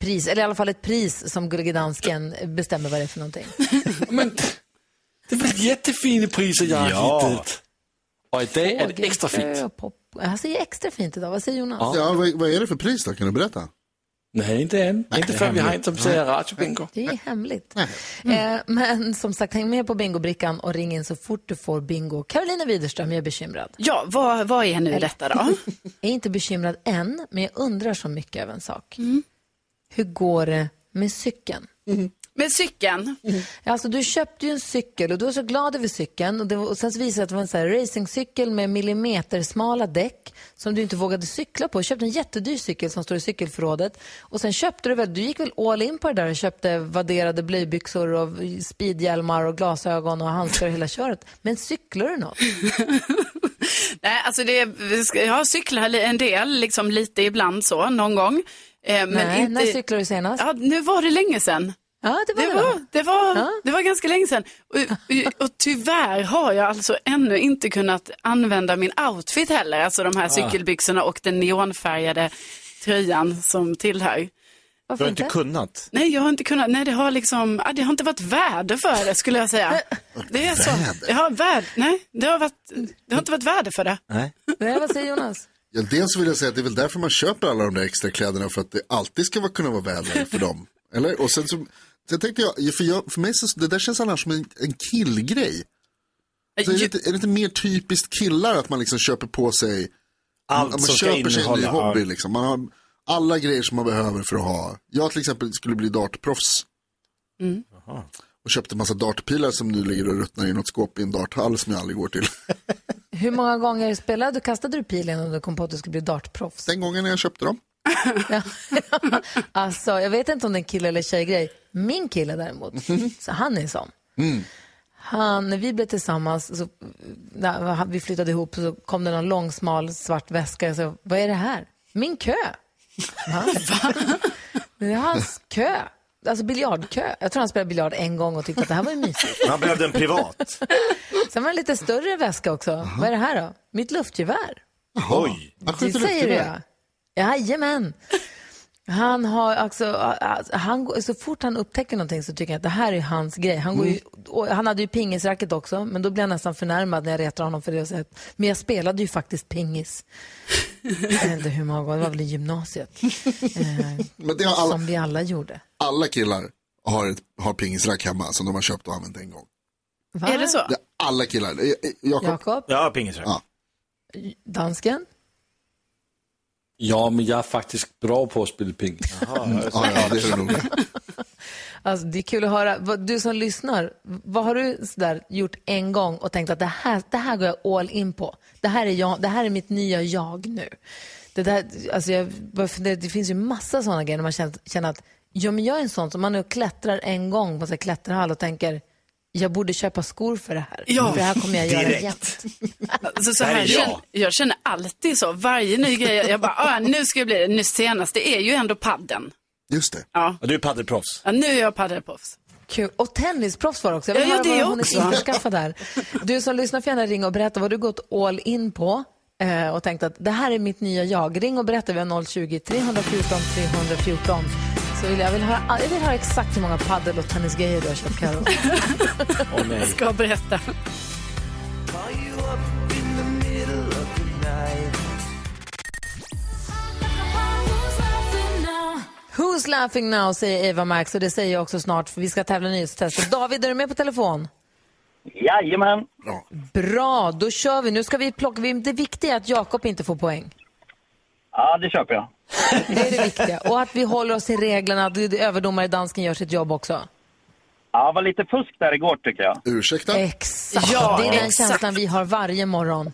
pris, eller i alla fall ett pris som Gullige Dansken bestämmer vad det är för någonting. Det var jättefina priser jag har Ja. hittat. Och idag är det extra fint. Jag säger extra fint idag. Vad säger Jonas? Ja, vad, vad är det för pris då? Kan du berätta? Nej, inte än. inte förrän vi har som säger radiobingo. Det är hemligt. Eh, men som sagt, häng med på bingobrickan och ring in så fort du får bingo. Carolina Widerström, jag är bekymrad. Ja, vad, vad är nu detta då? Jag är inte bekymrad än, men jag undrar så mycket över en sak. Mm. Hur går det med cykeln? Med cykeln? Alltså, du köpte ju en cykel och du var så glad över cykeln. Och, det var, och sen så visade det att det var en här racingcykel med millimetersmala däck som du inte vågade cykla på. Du köpte en jättedyr cykel som står i cykelförrådet. Och sen köpte du väl, du gick väl all in på det där och köpte vadderade blöjbyxor och speedhjälmar och glasögon och handskar och hela köret. Men cyklar du något? Nej, alltså det, jag cyklar en del, liksom lite ibland så, någon gång. Eh, men Nej, inte... när cyklade du senast? Ja, nu var det länge sedan. Ja, det var det. det Var, det, var, Ja. det var ganska länge sedan. Och, och, och tyvärr har jag alltså ännu inte kunnat använda min outfit heller. Alltså de här Ah. cykelbyxorna och den neonfärgade tröjan som tillhör. Du har inte kunnat. Nej, jag har inte kunnat. Nej, det har liksom, ah, det har inte varit väder för det skulle jag säga. Det är så. Jag har väder, nej, det har, varit, det har inte varit väder för det. Nej. Nej, vad säger Jonas? Ja, dels vill jag säga att det är väl därför man köper alla de där extra kläderna för att det alltid ska vara- kunna vara väder för dem. Eller? Och sen så, sen tänkte jag, för, jag, för mig så, det där känns annars som en, en killgrej. Så är, det inte, är det inte mer typiskt killar att man liksom köper på sig, Allt man ska köper sig en ny hobby liksom. Man har alla grejer som man behöver för att ha. Jag till exempel skulle bli dartproffs. Mm. Och köpte massa dartpilar som nu ligger och ruttnar i något skåp i en darthall som jag aldrig går till. Hur många gånger spelade du, kastade du pilen när du kom på att du skulle bli dartproffs? Den gången när jag köpte dem. Alltså, jag vet inte om det är en kille eller tjejgrej. Min kille däremot, så han är sån. Han, när vi blev tillsammans, så, när vi flyttade ihop, så kom det någon lång, smal, svart väska. Jag sa, vad är det här? Min kö. Va? Det är hans kö. Alltså biljardkö. Jag tror han spelade biljard en gång och tyckte att det här var ju mysigt. Han behövde en privat. Sen var det en lite större väska också. Vad är det här då? Mitt luftgevär. Oj. Det säger du ja. Jajamän. Han har alltså, han, så fort han upptäcker någonting så tycker jag att det här är hans grej. Han, går ju, och han hade ju pingisracket också, men då blev jag nästan förnärmad när jag retade honom för det. och sa att, Men jag spelade ju faktiskt pingis. Jag vet inte hur många gånger, det var väl i gymnasiet. Eh, Men det har alla, Som vi alla gjorde. alla killar har, ett, har pingisrack hemma som de har köpt och använt en gång. Va? Är det så? Det, alla killar. Eh, eh, Jakob? Jakob, Ja, pingisrack. Ja. dansken. Ja, men jag är faktiskt bra på att spela ping. Ja, ja, det är det nog. Alltså, det är kul att höra. Du som lyssnar, vad har du sådär gjort en gång och tänkt att det här, det här går jag all in på. Det här är, jag, det här är mitt nya jag nu. Det, där, alltså jag, det finns ju massa sådana grejer när man känner, känner att ja, men jag är en sån som man nu klättrar en gång på en klätterhall och tänker jag borde köpa skor för det här. Ja, för det här kommer jag göra direkt. jämt. Alltså, så här är jag. jag. jag känner alltid så. Varje ny grej, jag bara, ah, nu ska jag bli det. Nu senast, det är ju ändå padden. Just det. Ja. Och du är paddelproffs. ja, nu är jag paddelproffs. Kul. Och tennisproffs var det också. Jag vill Ja, höra det vad du har hunnit också. införskaffa där. Du som lyssnar får gärna ringa och berätta vad du gått all in på eh, och tänkt att det här är mitt nya jag. Ring och berätta. Vi har 020-314 314 så vill jag, jag vill höra, jag vill höra exakt hur många paddel och tennisgrejer du har köpt, Carro. oh, jag ska berätta. Who's laughing now, säger Eva Max och det säger jag också snart för vi ska tävla nyhetstestet. David, är du med på telefon? Jajamän. Bra. Bra, då kör vi. Nu ska vi plocka, det viktiga är att Jakob inte får poäng. Ja, det köper jag. Det är det viktiga. Och att vi håller oss till reglerna, att överdomare dansken gör sitt jobb också. Ja, det var lite fusk där igår tycker jag. Ursäkta? Exakt, Ja, det är den exakt. känslan vi har varje morgon.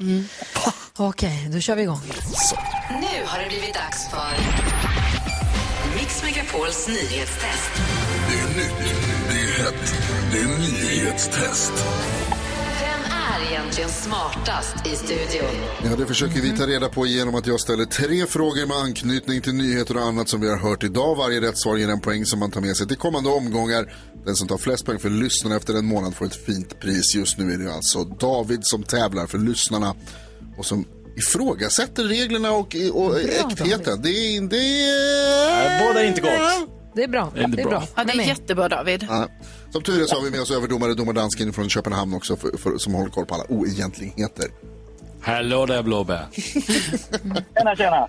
Okej, då kör vi igång. Nu har det blivit dags för Mix Megapols nyhetstest. Det är nytt, det är hett, det är nyhetstest. Är egentligen smartast i studion? Ja, det försöker vi ta reda på genom att jag ställer tre frågor med anknytning till nyheter och annat som vi har hört idag. Varje rätt svar ger en poäng som man tar med sig till kommande omgångar. Den som tar flest poäng för lyssnarna efter en månad får ett fint pris. Just nu är det alltså David som tävlar för lyssnarna och som ifrågasätter reglerna och, och äktheten. Det är... Det är... Båda är inte gott. Det är bra. Det är Det är bra. bra. Ja, det är jättebra David. Ja. Som tur är så har vi med oss överdomare domardansken från Köpenhamn också för, för, som håller koll på alla oegentligheter. Hallå där blåbär. Tjena, tjena.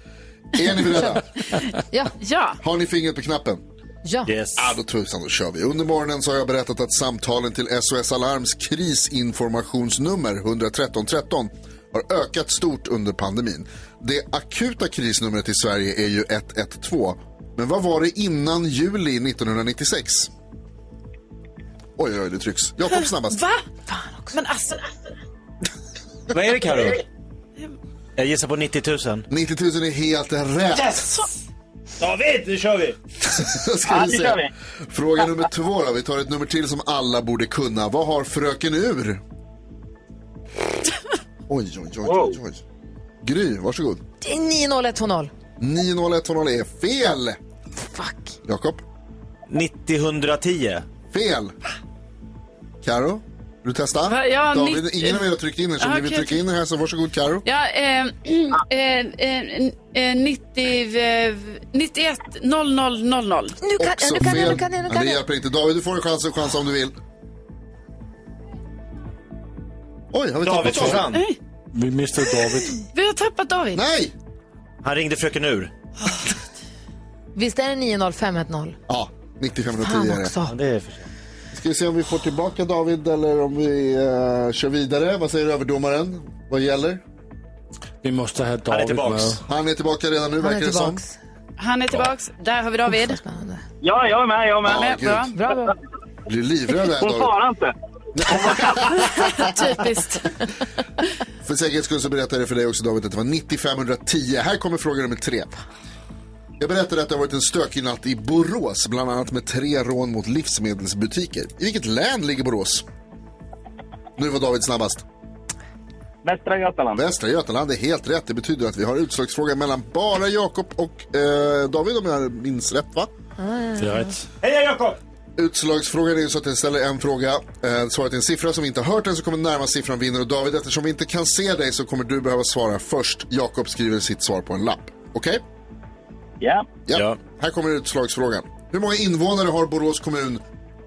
Är ni beredda? Ja. ja. Har ni fingret på knappen? Ja. Yes. Ja, då tusan, då kör vi. Under morgonen så har jag berättat att samtalen till SOS Alarms krisinformationsnummer 113 13 har ökat stort under pandemin. Det akuta krisnumret i Sverige är ju 112. Men vad var det innan juli 1996? Oj, oj, oj, det trycks. Jakob snabbast. Va? Men alltså, Vad är det Karo? Jag gissar på 90 000. 90 000 är helt rätt. Yes! David, nu kör vi! Ska Ja, vi det se. kör vi. Fråga nummer två då. Vi tar ett nummer till som alla borde kunna. Vad har fröken Ur? Oj, oj, oj, oj, oj. Gry, varsågod. Det är 90120. 90120 är fel. Fuck. Jakob? 90-110. Fel. Karo, vill du testa? Va? Ja, David, 90 ingen av er har tryckt in er, så om ni vill trycka in er här så varsågod Karo. Ja, eh, eh, eh, eh, 90, eh, 91, 00, 00. Nu kan, Också nu kan fel. jag, nu kan jag, nu kan det jag. hjälper inte. David, du får en chans, en chans om du vill. Oj, har vi David tappat försvann. Vi mistade David. Vi har tappat David. Nej! Han ringde fröken Ur. Visst är det 90510? Ja, 9510 Fan är det. också. Ja, det är för sent. Ska vi se om vi får tillbaka David eller om vi eh, kör vidare. Vad säger överdomaren? Vad gäller? Vi måste ha David tillbaks. med. Han är tillbaka redan nu Han är verkar det som. tillbaks. Han är tillbaks. Där har vi David. Ja, jag är med, jag är med. Ja, Med, bra. Bra, bra. Blir livrädd här Hon David. svarar inte. Typiskt. För säkerhets skull så berättar jag för dig också David att det var 9510. Här kommer fråga nummer tre. Jag berättade att det har varit en stökig natt i Borås, bland annat med tre rån mot livsmedelsbutiker. I vilket län ligger Borås? Nu var David snabbast. Västra Götaland. Västra Götaland är helt rätt. Det betyder att vi har utslagsfråga mellan bara Jakob och eh, David om jag minns rätt va? Är rätt. Hej Jakob! Utslagsfrågan är ju så att den ställer en fråga. Eh, svaret är en siffra som vi inte har hört än så kommer närmast siffran vinner. Och David, eftersom vi inte kan se dig så kommer du behöva svara först. Jakob skriver sitt svar på en lapp. Okej? Ja. Ja. Ja. Här kommer utslagsfrågan. Hur många invånare har Borås kommun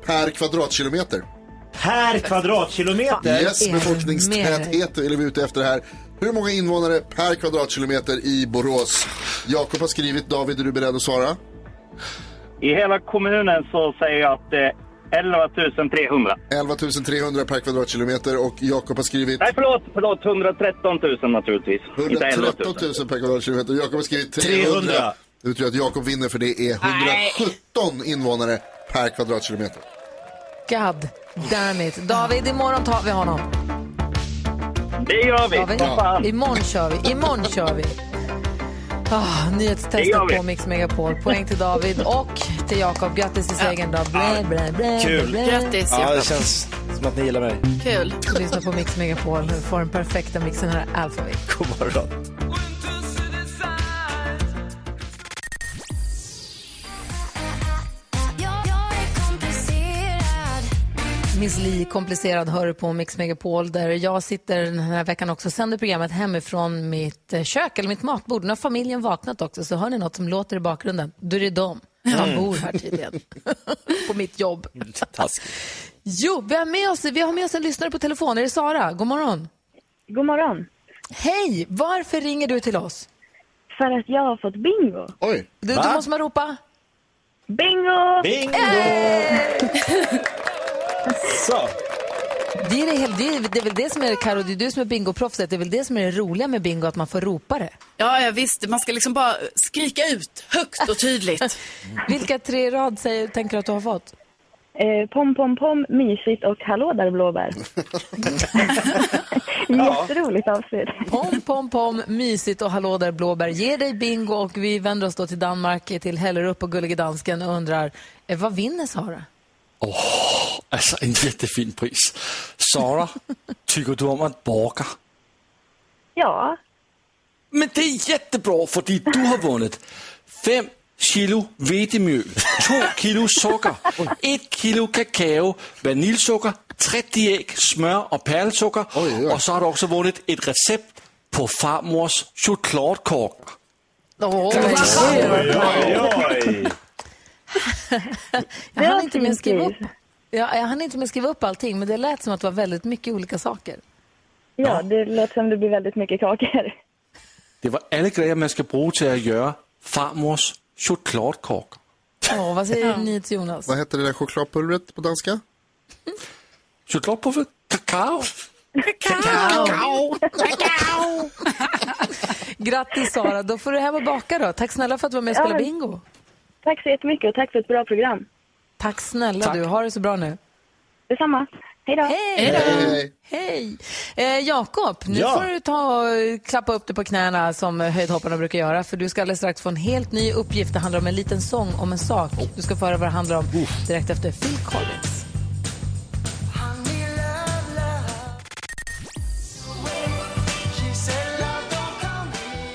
per kvadratkilometer? Per kvadratkilometer? Yes, befolkningstäthet är vi ute efter här. Hur många invånare per kvadratkilometer i Borås? Jakob har skrivit. David, är du beredd att svara? I hela kommunen så säger jag att det är 11 300. 11 300 per kvadratkilometer och Jakob har skrivit Nej, förlåt, förlåt. 113 000 naturligtvis. Inte 11 000. 113 000 per kvadratkilometer. Jakob har skrivit 300. 300. Det betyder att Jakob vinner för det är 117 invånare per kvadratkilometer. God damn it. David, imorgon tar vi honom. Det gör vi. David, fan. imorgon kör vi. Imorgon kör vi. Det nyhetstestet på Mix Megapol. Poäng till David och till Jakob. Grattis till segern då. Blä, blä, blä, Kul. blä. Grattis Ja, det Jakob. känns som att ni gillar mig. Kul. Lyssna på Mix Megapol. Du får den perfekta mixen här. Alphaville. God morgon. Miss Li, komplicerad, hör på Mix Megapol där jag sitter den här veckan också och sänder programmet hemifrån mitt eh, kök eller mitt matbord. Nu har familjen vaknat också så hör ni något som låter i bakgrunden. Då är det de. Jag bor här tydligen. på mitt jobb. Jo, vi har, med oss, vi har med oss en lyssnare på telefon. Är det Sara? God morgon. God morgon. Hej! Varför ringer du till oss? För att jag har fått bingo. Oj, Du, du Va? måste man ropa. Bingo! Bingo! Så. Det är, det, helt- det, är, det är väl det som är, Karo, det är du som är bingoproffset, det är väl det som är det roliga med bingo, att man får ropa det. Ja, jag visste. Man ska liksom bara skrika ut högt och tydligt. Vilka tre rad säger, tänker du att du har fått? Eh, pom, pom, pom, mysigt och hallå där blåbär. Jätteroligt avsnitt. Pom, pom, pom, mysigt och hallå där blåbär. Ge dig bingo och vi vänder oss då till Danmark, till Hellerup och Gullige Dansken och undrar, eh, vad vinner Sara? Alltså en jättefin pris. Sara, tycker du om att baka? Ja. Men det är jättebra, för du har vunnit fem kilo vetemjöl, två kilo socker, ett kilo kakao, vaniljsocker, 30 ägg, smör och pärlsocker. Och så har du också vunnit ett recept på farmors chokladkakor. Åh, Jag hann inte med skriva upp. Ja, jag hann inte med skriva upp allting, men det lät som att det var väldigt mycket olika saker. Ja, det låter som det blir väldigt mycket kakor. Det var alla grejer man ska bruga till att göra farmors chokladkakor. Åh, vad säger ni till Jonas? Vad heter det där chokladpulvret på danska? Chokladpulver? Kakao? Kakao! Kakao! Grattis Sara, då får du hem och baka då. Tack snälla för att du var med och spelade bingo. Tack så jättemycket och tack för ett bra program. Tack snälla Tack. du, ha det så bra nu. Detsamma. Hej då. Hej! Hej! Eh, Jakob, nu Ja. får du ta klappa upp dig på knäna som höjdhopparna brukar göra. För du ska alldeles strax få en helt ny uppgift. Det handlar om en liten sång om en sak. Du ska få höra vad det handlar om direkt efter Phil Collins.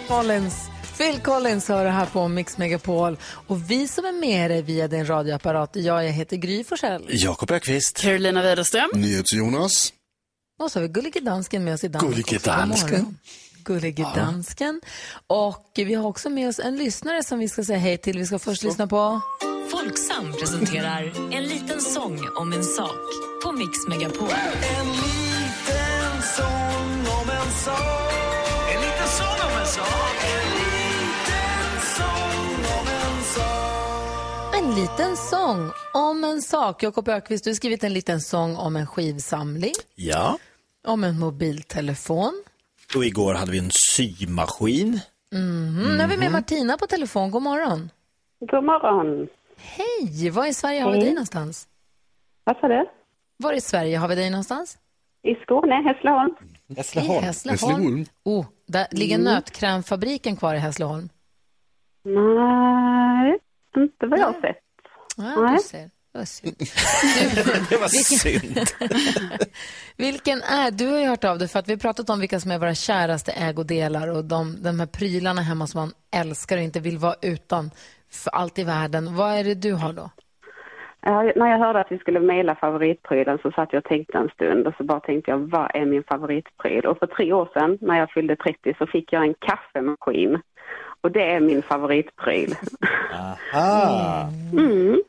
Collins. Phil Collins hör det här på Mix Megapol. Och vi som är med dig via din radioapparat, jag, jag heter Gry Forssell. Jakob Ökvist. Carolina Widerström. NyhetsJonas. Och så har vi Gullige Dansken med oss i Danmark Gullige Dansken. Gullige Dansken. Och vi har också med oss en lyssnare som vi ska säga hej till. Vi ska först lyssna på... Folksam presenterar En liten sång om en sak på Mix Megapol. En liten sång om en sak. En liten sång om en sak. En liten sång om en sak. Jakob Ökvist, du har skrivit en liten sång om en skivsamling, Ja. om en mobiltelefon. Och igår hade vi en symaskin. Mhm. Nu har vi med Martina på telefon. God morgon. God morgon. Hej! Var i Sverige har vi dig någonstans? Vad sa du? Var i Sverige har vi dig någonstans? I Skåne, Hässleholm. I Hässleholm. Oh, där ligger Mm. nötkrämfabriken kvar i Hässleholm. Nej, inte vad jag har sett. Ja, du ser. Vad synd. Det var Vilken- synd. Vilken är, du har ju hört av dig för att vi har pratat om vilka som är våra käraste ägodelar och de, de här prylarna hemma som man älskar och inte vill vara utan för allt i världen. Vad är det du har då? Ja, när jag hörde att vi skulle mejla favoritprylen så satt jag och tänkte en stund och så bara tänkte jag, vad är min favoritpryl? Och för tre år sedan när jag fyllde 30 så fick jag en kaffemaskin. Och det är min favoritpryl. Ah. Mm.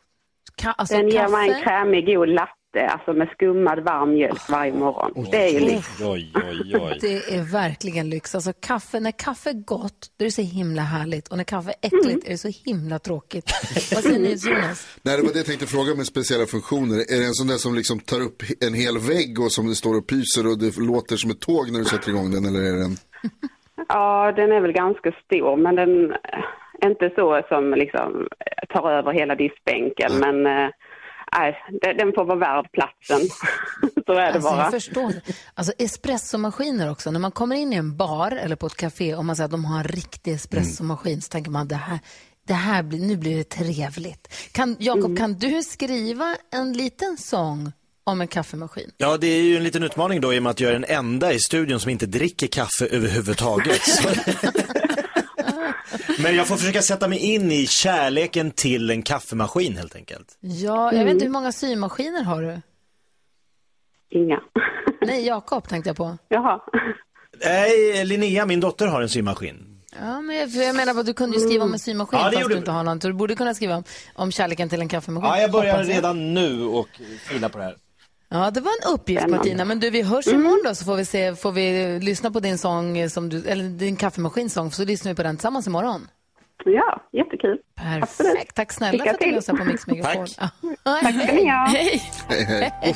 Ka- alltså Den ger kaffe? mig en krämig god latte, alltså med skummad varm mjölk varje morgon. Det är ju lyx. Oj, oj, oj. Det är verkligen lyx. Alltså kaffe, när kaffe är gott, då är det så himla härligt. Och när kaffe är äckligt Mm. är det så himla tråkigt. Vad säger ni Jonas? Nej, det var det jag tänkte fråga med speciella funktioner. Är det en sån där som liksom tar upp en hel vägg och som det står och pyser och det låter som ett tåg när du sätter igång den? Eller är det en... Ja, den är väl ganska stor, men den är inte så som liksom tar över hela diskbänken. Men eh, nej, den- får vara värd platsen. så är det Alltså, bara. jag förstår. Alltså espressomaskiner också. När man kommer in i en bar eller på ett café och man säger att de har en riktig espressomaskin så tänker man det här, det här blir, nu blir det trevligt. Kan, Jakob, Mm. kan du skriva en liten sång om en kaffemaskin? Ja, det är ju en liten utmaning då i och med att jag är den enda i studion som inte dricker kaffe överhuvudtaget. Men jag får försöka sätta mig in i kärleken till en kaffemaskin helt enkelt. Ja, jag Mm. vet inte hur många symaskiner har du? Inga. Nej, Jakob tänkte jag på. Jaha. Nej, Linnea, min dotter, har en symaskin. Ja, men jag, jag menar att du kunde ju skriva om en symaskin Ja, det fast du inte har någon. Så du borde kunna skriva om, om kärleken till en kaffemaskin. Ja, jag börjar redan nu och fila på det här. Ja, det var en uppgift Spännande. Martina. Men du, vi hörs imorgon då så får vi se, får vi lyssna på din sång, som du, eller din kaffemaskinsång, så lyssnar vi på den tillsammans imorgon. Ja, jättekul. Perfekt. Tack snälla Lycka för att du lyssnade på Mix Megapol. Tack. Ja. Tack ska ni ha. Hej. Hej, hej.